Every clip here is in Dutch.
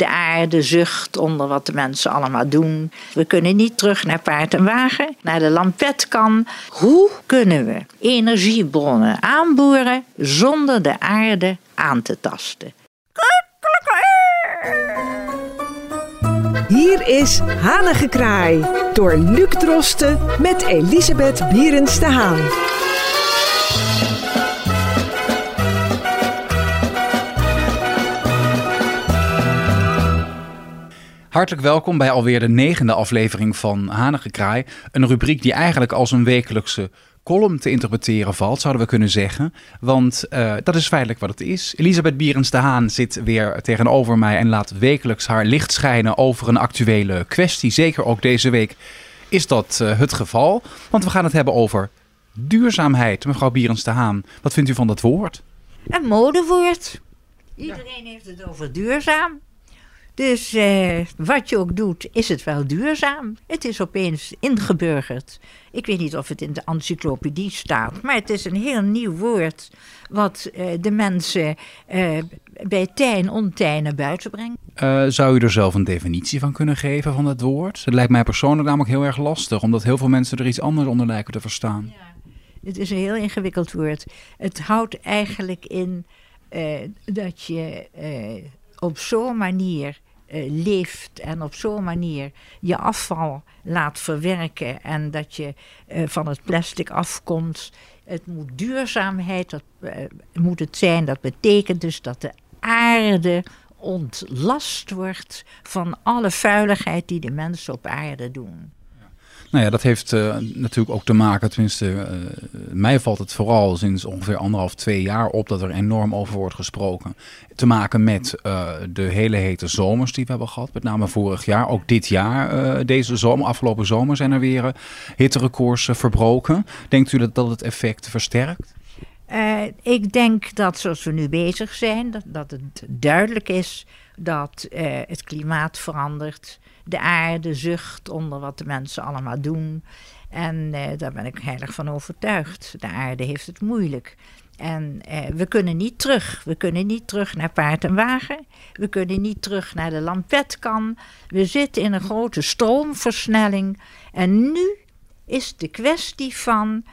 De aarde zucht onder wat de mensen allemaal doen. We kunnen niet terug naar paard en wagen, naar de lampetkan. Hoe kunnen we energiebronnen aanboren zonder de aarde aan te tasten? Hier is Hanengekraai door Luc Drosten met Elisabeth Bierens de Haan. Hartelijk welkom bij alweer de negende aflevering van Hanengekraai. Een rubriek die eigenlijk als een wekelijkse column te interpreteren valt, zouden we kunnen zeggen. Want uh, dat is feitelijk wat het is. Elisabeth Bierens de Haan zit weer tegenover mij en laat wekelijks haar licht schijnen over een actuele kwestie. Zeker ook deze week is dat uh, het geval. Want we gaan het hebben over duurzaamheid. Mevrouw Bierens de Haan, wat vindt u van dat woord? Een modewoord. Iedereen heeft het over duurzaam. Dus eh, wat je ook doet, is het wel duurzaam. Het is opeens ingeburgerd. Ik weet niet of het in de encyclopedie staat, maar het is een heel nieuw woord wat eh, de mensen eh, bij en ontij naar buiten brengt. Uh, zou u er zelf een definitie van kunnen geven van dat woord? Het lijkt mij persoonlijk namelijk heel erg lastig, omdat heel veel mensen er iets anders onder lijken te verstaan. Ja, het is een heel ingewikkeld woord. Het houdt eigenlijk in dat je op zo'n manier uh, leeft en op zo'n manier je afval laat verwerken en dat je uh, van het plastic afkomt. Het moet duurzaamheid, dat uh, moet het zijn. Dat betekent dus dat de aarde ontlast wordt van alle vuiligheid die de mensen op aarde doen. Nou ja, dat heeft uh, natuurlijk ook te maken, tenminste, uh, mij valt het vooral sinds ongeveer anderhalf, twee jaar op dat er enorm over wordt gesproken. Te maken met uh, de hele hete zomers die we hebben gehad, met name vorig jaar. Ook dit jaar, deze zomer, afgelopen zomer zijn er weer hitterecords verbroken. Denkt u dat dat het effect versterkt? ik denk dat zoals we nu bezig zijn, dat het duidelijk is dat het klimaat verandert de aarde zucht onder wat de mensen allemaal doen. En eh, daar ben ik heilig van overtuigd. De aarde heeft het moeilijk. En eh, we kunnen niet terug. We kunnen niet terug naar paard en wagen. We kunnen niet terug naar de lampetkan. We zitten in een grote stroomversnelling. En nu is de kwestie van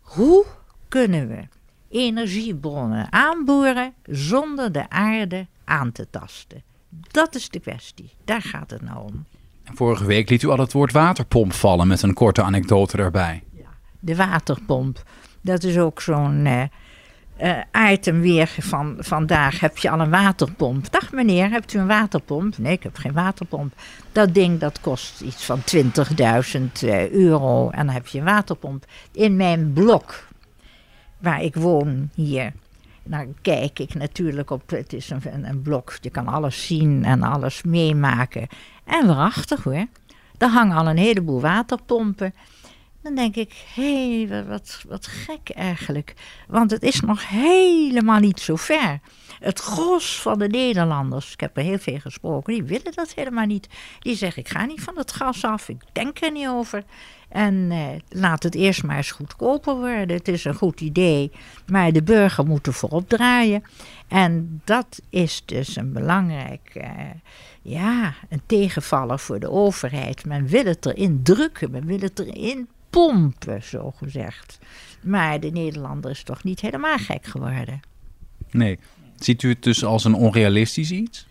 hoe kunnen we energiebronnen aanboren zonder de aarde aan te tasten. Dat is de kwestie. Daar gaat het nou om. Vorige week liet u al het woord waterpomp vallen met een korte anekdote erbij. Ja, de waterpomp. Dat is ook zo'n uh, uh, item weer van vandaag. Heb je al een waterpomp? Dag meneer, hebt u een waterpomp? Nee, ik heb geen waterpomp. Dat ding dat kost iets van 20.000 uh, euro en dan heb je een waterpomp. In mijn blok, waar ik woon hier, dan kijk ik natuurlijk op, het is een, een, blok, je kan alles zien en alles meemaken. En waarachtig hoor, daar hangen al een heleboel waterpompen. Dan denk ik, hé, hey, wat, wat gek eigenlijk. Want het is nog helemaal niet zo ver. Het gros van de Nederlanders, ik heb er heel veel gesproken, die willen dat helemaal niet. Die zeggen, ik ga niet van het gas af, ik denk er niet over. En eh, laat het eerst maar eens goedkoper worden. Het is een goed idee, maar de burger moet voorop draaien. En dat is dus een belangrijk, eh, ja, een tegenvaller voor de overheid. Men wil het erin drukken, men wil het erin pompen, zo gezegd. Maar de Nederlander is toch niet helemaal gek geworden. Nee. Ziet u het dus als een onrealistisch iets?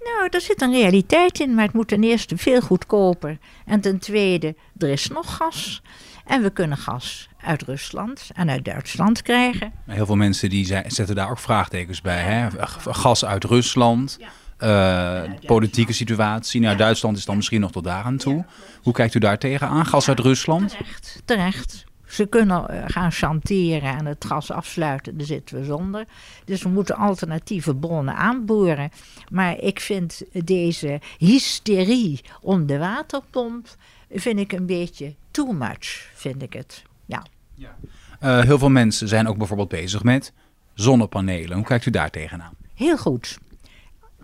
Nou, er zit een realiteit in, maar het moet ten eerste veel goedkoper. En ten tweede, er is nog gas. En we kunnen gas uit Rusland en uit Duitsland krijgen. Heel veel mensen die zetten daar ook vraagtekens bij. Hè? Gas uit Rusland, uh, politieke situatie. Nou, Duitsland is dan misschien nog tot daar aan toe. Hoe kijkt u daar tegenaan? Gas uit Rusland? Terecht, terecht. Ze kunnen eh, gaan chanteren en het gas afsluiten, daar zitten we zonder. Dus we moeten alternatieve bronnen aanboren. Maar ik vind deze hysterie om de waterpomp, vind ik een beetje too much, vind ik het. Ja. ja. Uh, heel veel mensen zijn ook bijvoorbeeld bezig met zonnepanelen. Hoe kijkt u daar tegenaan? Heel goed.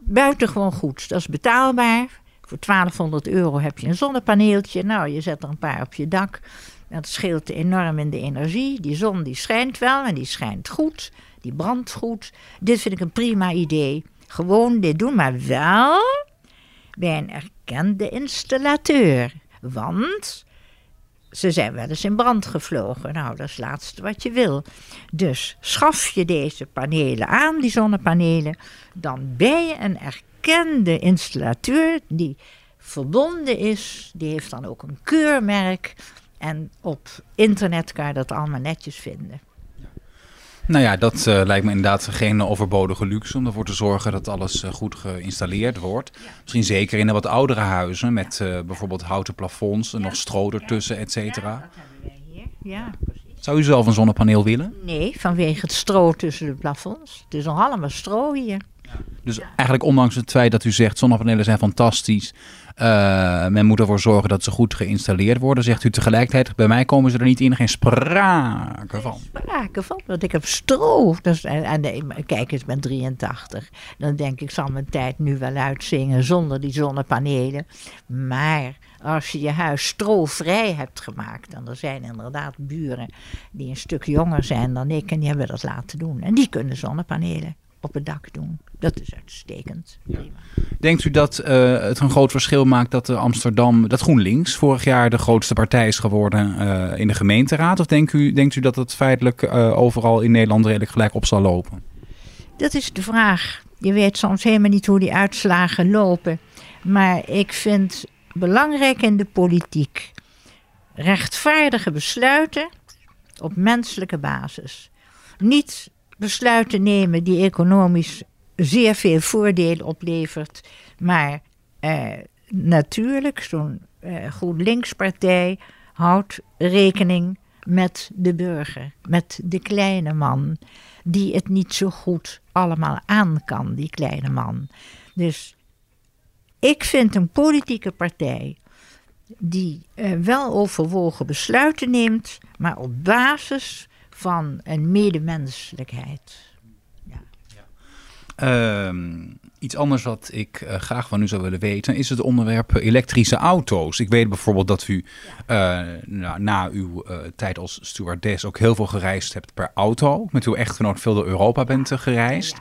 Buitengewoon goed. Dat is betaalbaar. Voor 1200 euro heb je een zonnepaneeltje. Nou, je zet er een paar op je dak. Dat scheelt enorm in de energie. Die zon die schijnt wel en die schijnt goed. Die brandt goed. Dit vind ik een prima idee. Gewoon dit doen, maar wel bij een erkende installateur. Want ze zijn wel eens in brand gevlogen. Nou, dat is het laatste wat je wil. Dus schaf je deze panelen aan, die zonnepanelen, dan ben je een erkende installateur die verbonden is. Die heeft dan ook een keurmerk. En op internet kan je dat allemaal netjes vinden. Nou ja, dat uh, lijkt me inderdaad geen overbodige luxe om ervoor te zorgen dat alles uh, goed geïnstalleerd wordt. Ja. Misschien zeker in de wat oudere huizen met uh, bijvoorbeeld houten plafonds en ja. nog stro ertussen, et cetera. Ja, dat hebben wij hier. Ja, precies. Zou u zelf een zonnepaneel willen? Nee, vanwege het stro tussen de plafonds. Het is nog allemaal stro hier. Dus eigenlijk ondanks het feit dat u zegt zonnepanelen zijn fantastisch, uh, men moet ervoor zorgen dat ze goed geïnstalleerd worden. Zegt u tegelijkertijd, bij mij komen ze er niet in, geen sprake van. Geen sprake van, want ik heb stro. Kijk eens, ik ben 83. Dan denk ik, zal mijn tijd nu wel uitzingen zonder die zonnepanelen. Maar als je je huis strovrij hebt gemaakt, en er zijn inderdaad buren die een stuk jonger zijn dan ik en die hebben dat laten doen. En die kunnen zonnepanelen op het dak doen. Dat is uitstekend. Ja. Denkt u dat uh, het een groot verschil maakt dat de Amsterdam, dat GroenLinks vorig jaar de grootste partij is geworden uh, in de gemeenteraad? Of denkt u, denkt u dat het feitelijk uh, overal in Nederland redelijk gelijk op zal lopen? Dat is de vraag. Je weet soms helemaal niet hoe die uitslagen lopen. Maar ik vind belangrijk in de politiek rechtvaardige besluiten op menselijke basis. Niet besluiten nemen die economisch zeer veel voordeel oplevert. Maar eh, natuurlijk, zo'n eh, GroenLinks-partij houdt rekening met de burger, met de kleine man, die het niet zo goed allemaal aan kan, die kleine man. Dus ik vind een politieke partij die uh, wel overwogen besluiten neemt, maar op basis van een medemenselijkheid. Uh, iets anders wat ik uh, graag van u zou willen weten is het onderwerp elektrische auto's. Ik weet bijvoorbeeld dat u uh, nou, na uw uh, tijd als stewardess ook heel veel gereisd hebt per auto. Met uw echtgenoot veel door Europa bent gereisd.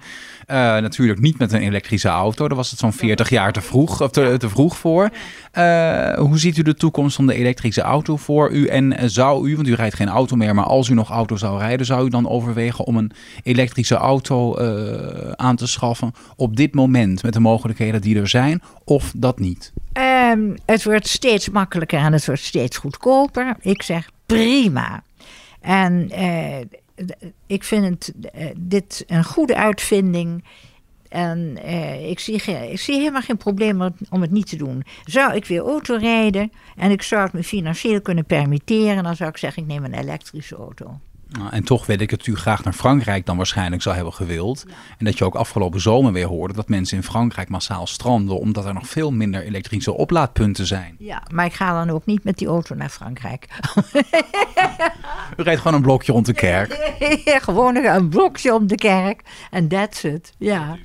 Natuurlijk niet met een elektrische auto. Daar was het zo'n 40 jaar te vroeg, of te, te vroeg voor. Hoe ziet u de toekomst van de elektrische auto voor u? En zou u, want u rijdt geen auto meer, maar als u nog auto zou rijden, zou u dan overwegen om een elektrische auto aan te schaffen op dit moment met de mogelijkheden die er zijn, of dat niet? Um, het wordt steeds makkelijker en het wordt steeds goedkoper. Ik zeg prima. En ik vind het, uh, dit een goede uitvinding. En uh, ik, zie ik zie helemaal geen probleem om het niet te doen. Zou ik weer auto rijden en ik zou het me financieel kunnen permitteren, dan zou ik zeggen: ik neem een elektrische auto. Nou, en toch weet ik dat u graag naar Frankrijk dan waarschijnlijk zou hebben gewild. Ja. En dat je ook afgelopen zomer weer hoorde dat mensen in Frankrijk massaal stranden. omdat er nog veel minder elektrische oplaadpunten zijn. Ja, maar ik ga dan ook niet met die auto naar Frankrijk. u rijdt gewoon een blokje rond de kerk. Ja, gewoon een blokje om de kerk. En that's it. Ja.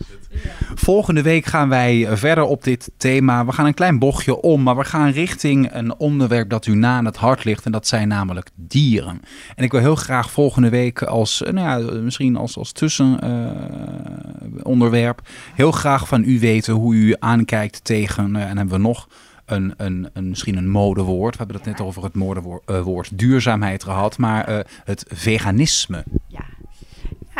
Volgende week gaan wij verder op dit thema. We gaan een klein bochtje om, maar we gaan richting een onderwerp dat u na aan het hart ligt. En dat zijn namelijk dieren. En ik wil heel graag volgende week als, nou ja, misschien als, als tussenonderwerp, uh, heel graag van u weten hoe u aankijkt tegen, uh, en hebben we nog een, een, een, misschien een modewoord. We hebben het net over het modewoord woord duurzaamheid gehad, maar het veganisme. Ja.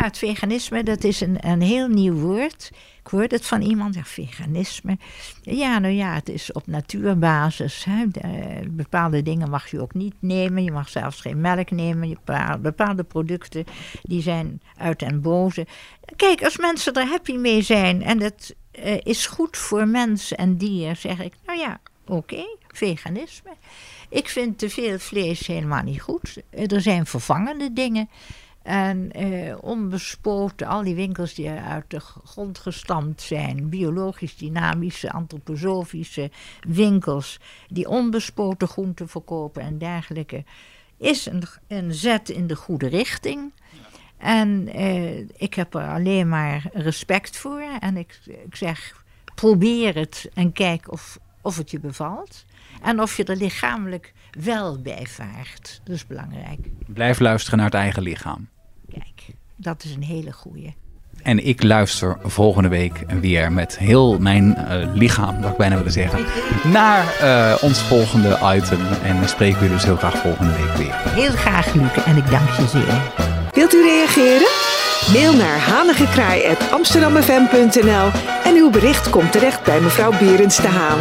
Het veganisme, dat is een, een heel nieuw woord. Ik hoorde het van iemand, veganisme. Ja, nou ja, het is op natuurbasis. Bepaalde dingen mag je ook niet nemen. Je mag zelfs geen melk nemen. Bepaalde producten, die zijn uit den boze. Kijk, als mensen er happy mee zijn en het uh, is goed voor mens en dier, zeg ik, nou ja, oké, veganisme. Ik vind te veel vlees helemaal niet goed. Er zijn vervangende dingen. En eh, onbespoten, al die winkels die uit de grond gestampt zijn, biologisch dynamische, antroposofische winkels, die onbespoten groenten verkopen en dergelijke, is een, een zet in de goede richting. En eh, ik heb er alleen maar respect voor. En ik, ik zeg, probeer het en kijk of, of het je bevalt. En of je er lichamelijk wel bij vaart. Dat is belangrijk. Blijf luisteren naar het eigen lichaam. Kijk, dat is een hele goeie. En ik luister volgende week weer met heel mijn uh, lichaam, wat ik bijna willen zeggen, naar uh, ons volgende item. En dan spreken we dus heel graag volgende week weer. Heel graag, Luke, en ik dank je zeer. Wilt u reageren? Mail naar hanigekraai.amsterdammefm.nl en uw bericht komt terecht bij mevrouw Berends de Haan.